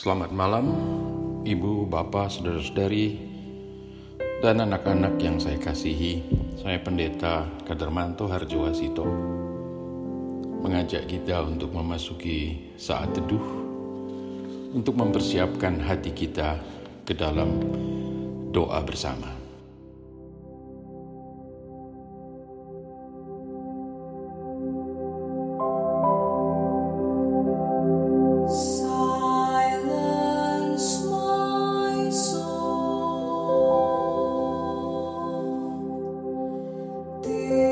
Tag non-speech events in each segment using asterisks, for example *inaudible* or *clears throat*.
Selamat malam, ibu, bapak, saudara-saudari, dan anak-anak yang saya kasihi. Saya Pendeta Kadermanto Harjowasito mengajak kita untuk memasuki saat teduh untuk mempersiapkan hati kita ke dalam doa bersama. dear.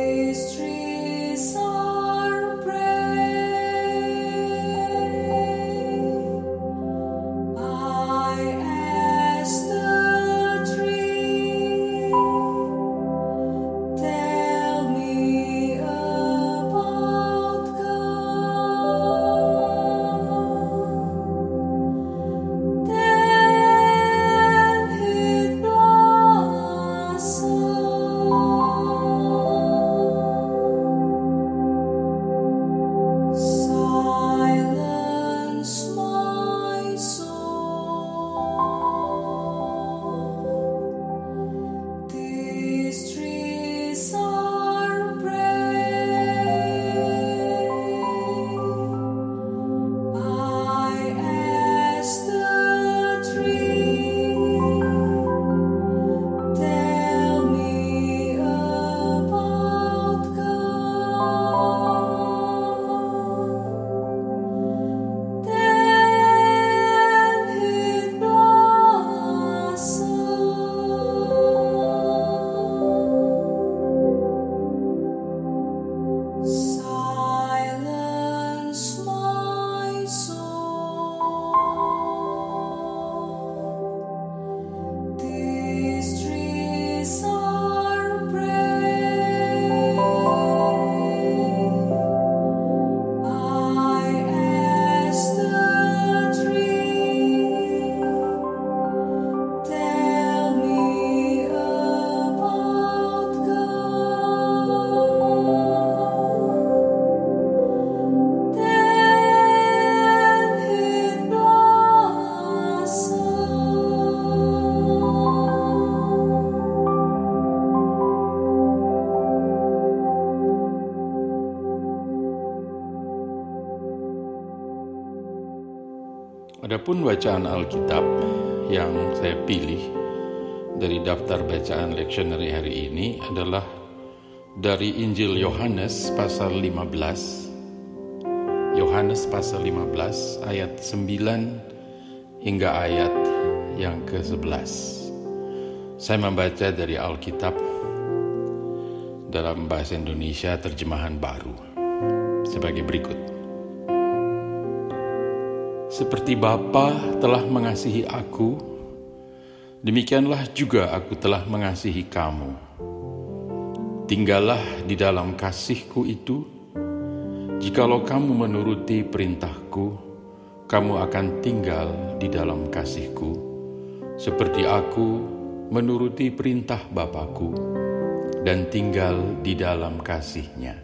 Adapun bacaan Alkitab yang saya pilih dari daftar bacaan leksioneri hari ini adalah dari Injil Yohanes pasal 15 Yohanes pasal 15 ayat 9 hingga ayat yang ke-11 Saya membaca dari Alkitab dalam bahasa Indonesia terjemahan baru. Sebagai berikut seperti Bapa telah mengasihi aku, demikianlah juga aku telah mengasihi kamu. Tinggallah di dalam kasihku itu. Jikalau kamu menuruti perintahku, kamu akan tinggal di dalam kasihku, seperti aku menuruti perintah Bapakku dan tinggal di dalam kasihnya.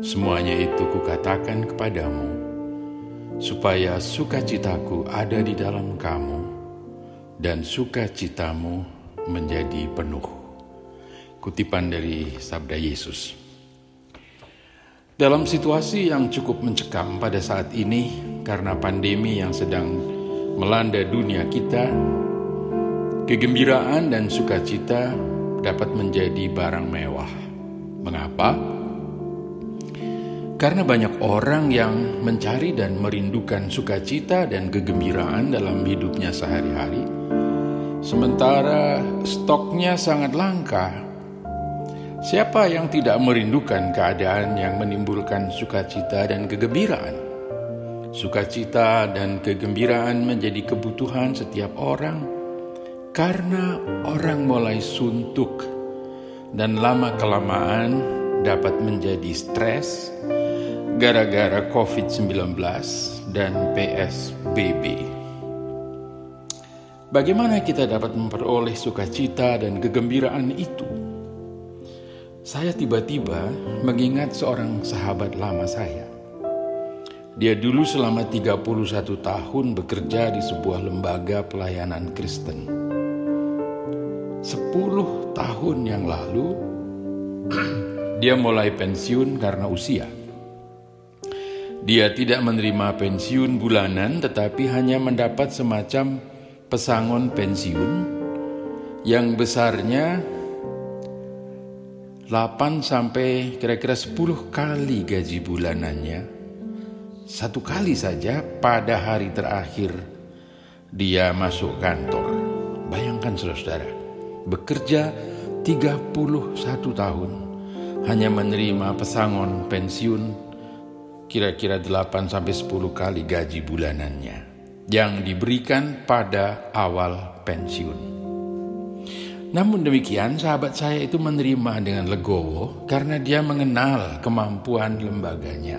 Semuanya itu kukatakan kepadamu, supaya sukacitaku ada di dalam kamu dan sukacitamu menjadi penuh. Kutipan dari Sabda Yesus. Dalam situasi yang cukup mencekam pada saat ini karena pandemi yang sedang melanda dunia kita, kegembiraan dan sukacita dapat menjadi barang mewah. Mengapa? Karena banyak orang yang mencari dan merindukan sukacita dan kegembiraan dalam hidupnya sehari-hari, sementara stoknya sangat langka. Siapa yang tidak merindukan keadaan yang menimbulkan sukacita dan kegembiraan? Sukacita dan kegembiraan menjadi kebutuhan setiap orang karena orang mulai suntuk dan lama-kelamaan dapat menjadi stres gara-gara COVID-19 dan PSBB. Bagaimana kita dapat memperoleh sukacita dan kegembiraan itu? Saya tiba-tiba mengingat seorang sahabat lama saya. Dia dulu selama 31 tahun bekerja di sebuah lembaga pelayanan Kristen. 10 tahun yang lalu *clears throat* dia mulai pensiun karena usia. Dia tidak menerima pensiun bulanan tetapi hanya mendapat semacam pesangon pensiun yang besarnya 8 sampai kira-kira 10 kali gaji bulanannya satu kali saja pada hari terakhir dia masuk kantor. Bayangkan saudara-saudara, bekerja 31 tahun hanya menerima pesangon pensiun kira-kira 8 sampai 10 kali gaji bulanannya yang diberikan pada awal pensiun. Namun demikian sahabat saya itu menerima dengan legowo karena dia mengenal kemampuan lembaganya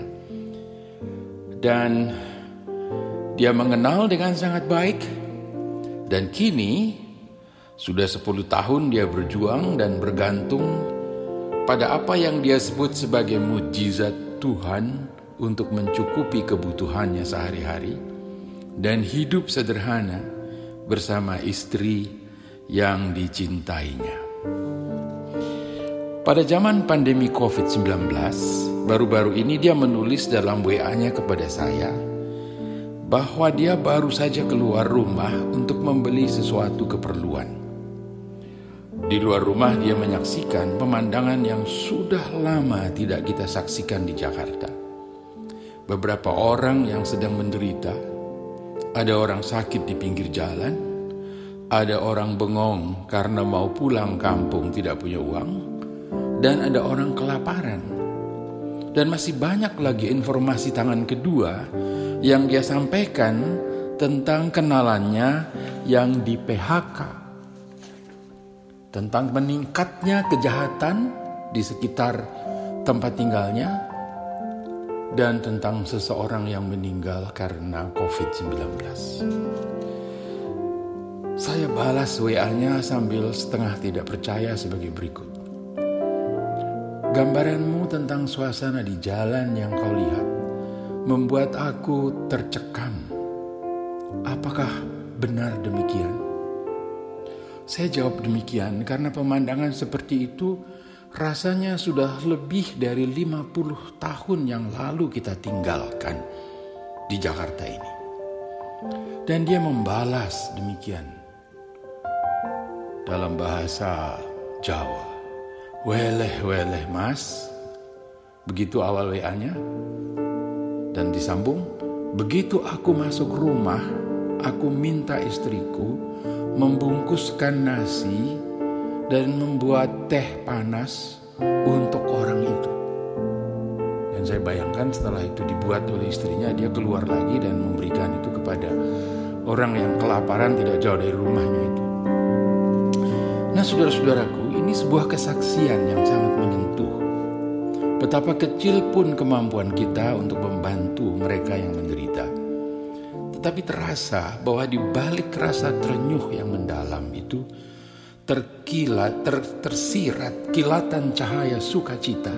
dan dia mengenal dengan sangat baik dan kini sudah 10 tahun dia berjuang dan bergantung pada apa yang dia sebut sebagai mujizat Tuhan untuk mencukupi kebutuhannya sehari-hari dan hidup sederhana bersama istri yang dicintainya. Pada zaman pandemi COVID-19, baru-baru ini dia menulis dalam WA-nya kepada saya bahwa dia baru saja keluar rumah untuk membeli sesuatu keperluan. Di luar rumah dia menyaksikan pemandangan yang sudah lama tidak kita saksikan di Jakarta. Beberapa orang yang sedang menderita, ada orang sakit di pinggir jalan, ada orang bengong karena mau pulang kampung tidak punya uang, dan ada orang kelaparan. Dan masih banyak lagi informasi tangan kedua yang dia sampaikan tentang kenalannya yang di PHK. Tentang meningkatnya kejahatan di sekitar tempat tinggalnya dan tentang seseorang yang meninggal karena COVID-19. Saya balas WA-nya sambil setengah tidak percaya sebagai berikut. Gambaranmu tentang suasana di jalan yang kau lihat membuat aku tercekam. Apakah benar demikian? Saya jawab demikian karena pemandangan seperti itu rasanya sudah lebih dari 50 tahun yang lalu kita tinggalkan di Jakarta ini. Dan dia membalas demikian dalam bahasa Jawa. Weleh, weleh mas. Begitu awal WA-nya. Dan disambung, begitu aku masuk rumah, aku minta istriku membungkuskan nasi dan membuat teh panas untuk orang itu. Dan saya bayangkan setelah itu dibuat oleh istrinya, dia keluar lagi dan memberikan itu kepada orang yang kelaparan tidak jauh dari rumahnya itu. Nah saudara-saudaraku ini sebuah kesaksian yang sangat menyentuh Betapa kecil pun kemampuan kita untuk membantu mereka yang menderita Tetapi terasa bahwa di balik rasa terenyuh yang mendalam itu Terkilat, ter, tersirat kilatan cahaya sukacita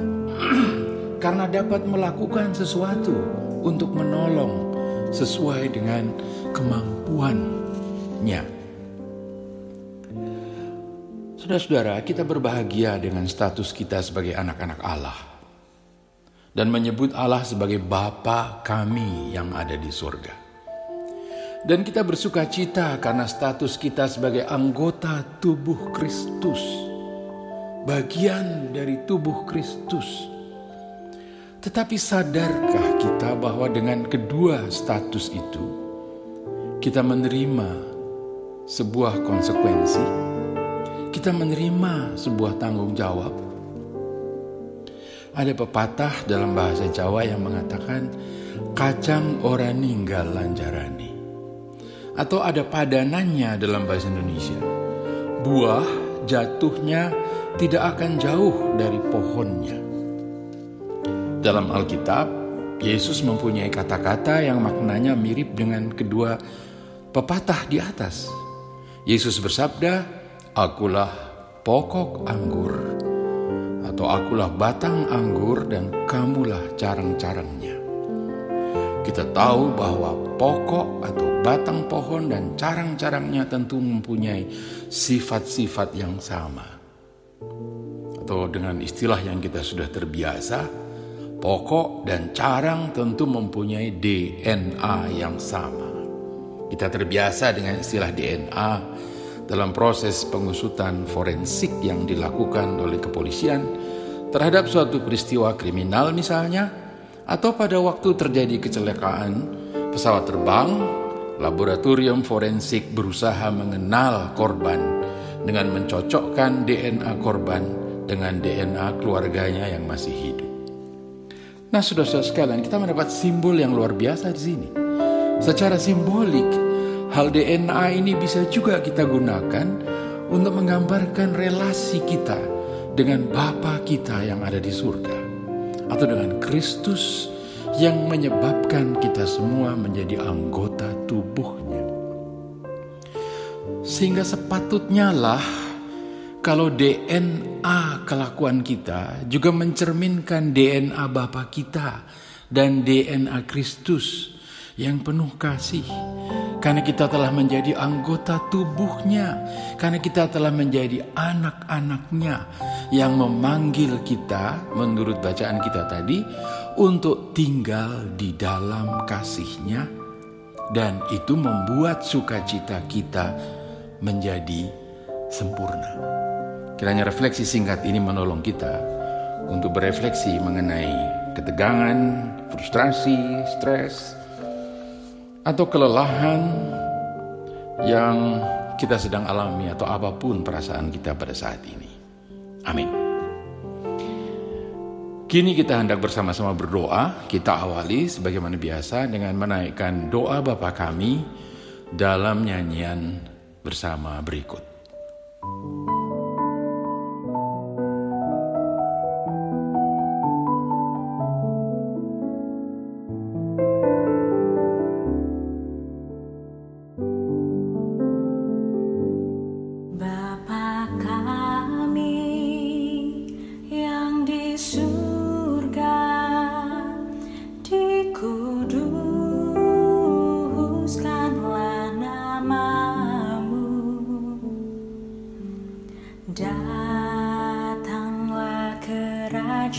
*clears throat* Karena dapat melakukan sesuatu untuk menolong sesuai dengan kemampuannya. Saudara-saudara, kita berbahagia dengan status kita sebagai anak-anak Allah. Dan menyebut Allah sebagai Bapa kami yang ada di surga. Dan kita bersuka cita karena status kita sebagai anggota tubuh Kristus. Bagian dari tubuh Kristus. Tetapi sadarkah kita bahwa dengan kedua status itu, kita menerima sebuah konsekuensi kita menerima sebuah tanggung jawab. Ada pepatah dalam bahasa Jawa yang mengatakan kacang ora ninggal lanjarani. Atau ada padanannya dalam bahasa Indonesia. Buah jatuhnya tidak akan jauh dari pohonnya. Dalam Alkitab, Yesus mempunyai kata-kata yang maknanya mirip dengan kedua pepatah di atas. Yesus bersabda, Akulah pokok anggur, atau akulah batang anggur dan kamulah carang-carangnya. Kita tahu bahwa pokok atau batang pohon dan carang-carangnya tentu mempunyai sifat-sifat yang sama. Atau dengan istilah yang kita sudah terbiasa, pokok dan carang tentu mempunyai DNA yang sama. Kita terbiasa dengan istilah DNA dalam proses pengusutan forensik yang dilakukan oleh kepolisian terhadap suatu peristiwa kriminal misalnya, atau pada waktu terjadi kecelakaan pesawat terbang, laboratorium forensik berusaha mengenal korban dengan mencocokkan DNA korban dengan DNA keluarganya yang masih hidup. Nah, saudara-saudara sekalian, kita mendapat simbol yang luar biasa di sini. Secara simbolik, hal DNA ini bisa juga kita gunakan untuk menggambarkan relasi kita dengan Bapa kita yang ada di surga atau dengan Kristus yang menyebabkan kita semua menjadi anggota tubuhnya. Sehingga sepatutnya lah kalau DNA kelakuan kita juga mencerminkan DNA Bapa kita dan DNA Kristus yang penuh kasih. Karena kita telah menjadi anggota tubuhnya. Karena kita telah menjadi anak-anaknya yang memanggil kita menurut bacaan kita tadi untuk tinggal di dalam kasihnya. Dan itu membuat sukacita kita menjadi sempurna. Kiranya refleksi singkat ini menolong kita untuk berefleksi mengenai ketegangan, frustrasi, stres, atau kelelahan yang kita sedang alami atau apa pun perasaan kita pada saat ini. Amin. Kini kita hendak bersama-sama berdoa. Kita awali sebagaimana biasa dengan menaikkan doa Bapa kami dalam nyanyian bersama berikut. Tuhan,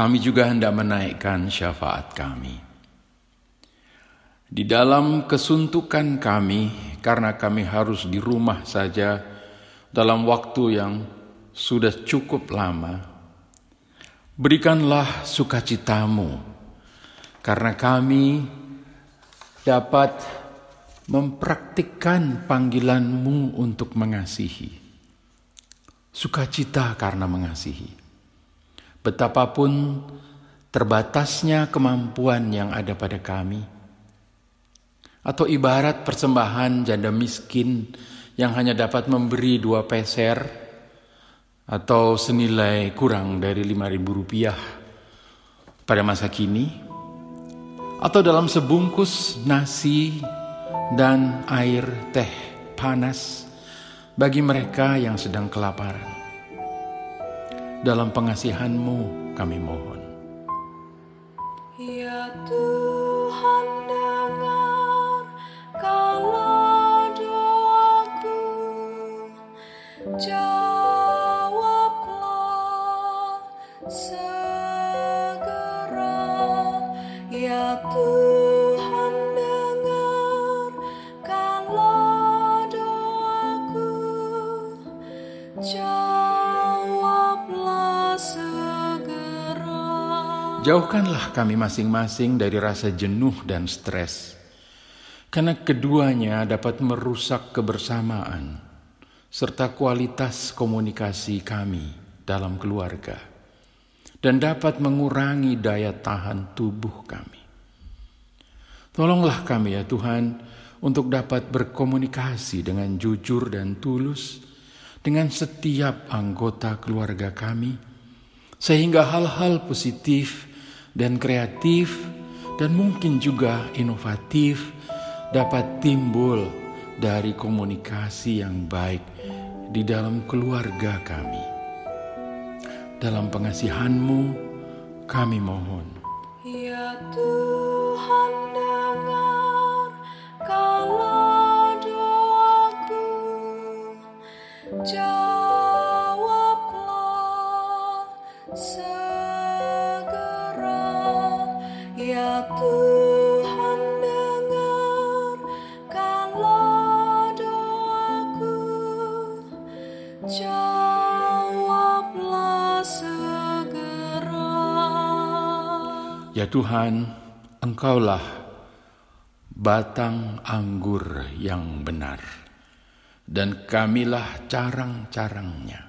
kami juga hendak menaikkan syafaat kami. Di dalam kesuntukan kami, karena kami harus di rumah saja dalam waktu yang sudah cukup lama, berikanlah sukacitamu, karena kami dapat mempraktikkan panggilanmu untuk mengasihi sukacita karena mengasihi. Betapapun terbatasnya kemampuan yang ada pada kami, atau ibarat persembahan janda miskin yang hanya dapat memberi dua peser atau senilai kurang dari lima ribu rupiah pada masa kini, atau dalam sebungkus nasi dan air teh panas bagi mereka yang sedang kelaparan. Dalam pengasihanmu kami mohon. Jauhkanlah kami masing-masing dari rasa jenuh dan stres, karena keduanya dapat merusak kebersamaan serta kualitas komunikasi kami dalam keluarga, dan dapat mengurangi daya tahan tubuh kami. Tolonglah kami, ya Tuhan, untuk dapat berkomunikasi dengan jujur dan tulus dengan setiap anggota keluarga kami, sehingga hal-hal positif dan kreatif dan mungkin juga inovatif dapat timbul dari komunikasi yang baik di dalam keluarga kami. Dalam pengasihanmu kami mohon. Ya Tuhan dengar kalau doaku Jawablah Ya Tuhan, Engkaulah batang anggur yang benar, dan kamilah carang-carangnya.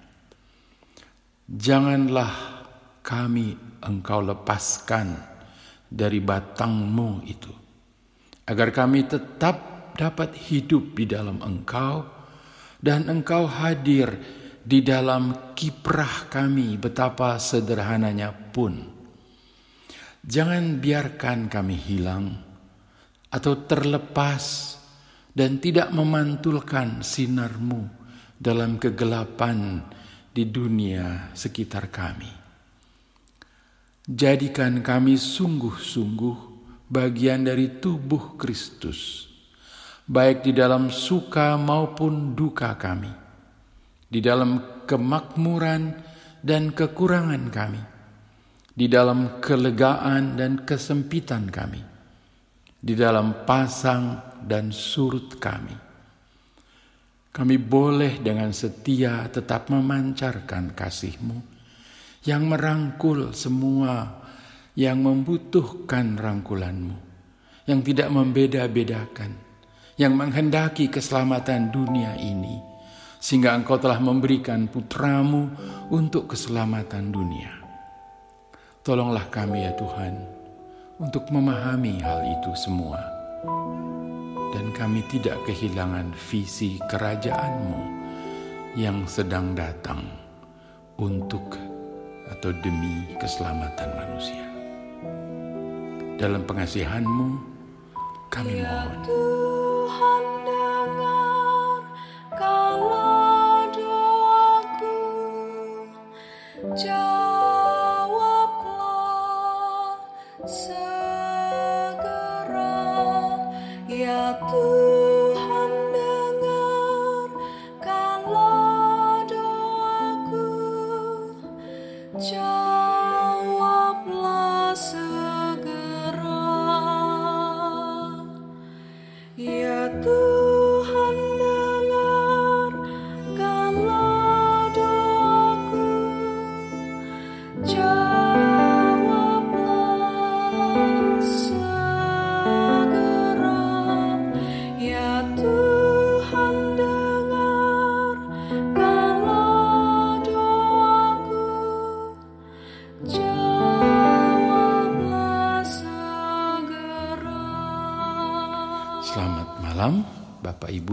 Janganlah kami Engkau lepaskan dari batangmu itu, agar kami tetap dapat hidup di dalam Engkau, dan Engkau hadir di dalam kiprah kami betapa sederhananya pun. Jangan biarkan kami hilang atau terlepas dan tidak memantulkan sinarmu dalam kegelapan di dunia sekitar kami. Jadikan kami sungguh-sungguh bagian dari tubuh Kristus, baik di dalam suka maupun duka kami, di dalam kemakmuran dan kekurangan kami di dalam kelegaan dan kesempitan kami, di dalam pasang dan surut kami. Kami boleh dengan setia tetap memancarkan kasih-Mu yang merangkul semua yang membutuhkan rangkulan-Mu, yang tidak membeda-bedakan, yang menghendaki keselamatan dunia ini, sehingga Engkau telah memberikan putramu untuk keselamatan dunia. Tolonglah kami ya Tuhan untuk memahami hal itu semua. Dan kami tidak kehilangan visi kerajaan-Mu yang sedang datang untuk atau demi keselamatan manusia. Dalam pengasihan-Mu kami Ya mohon. Tuhan dengar kalau doaku Jawablah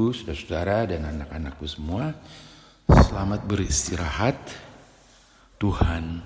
Ibu, Saudara-saudara dan anak-anakku semua. Selamat beristirahat. Tuhan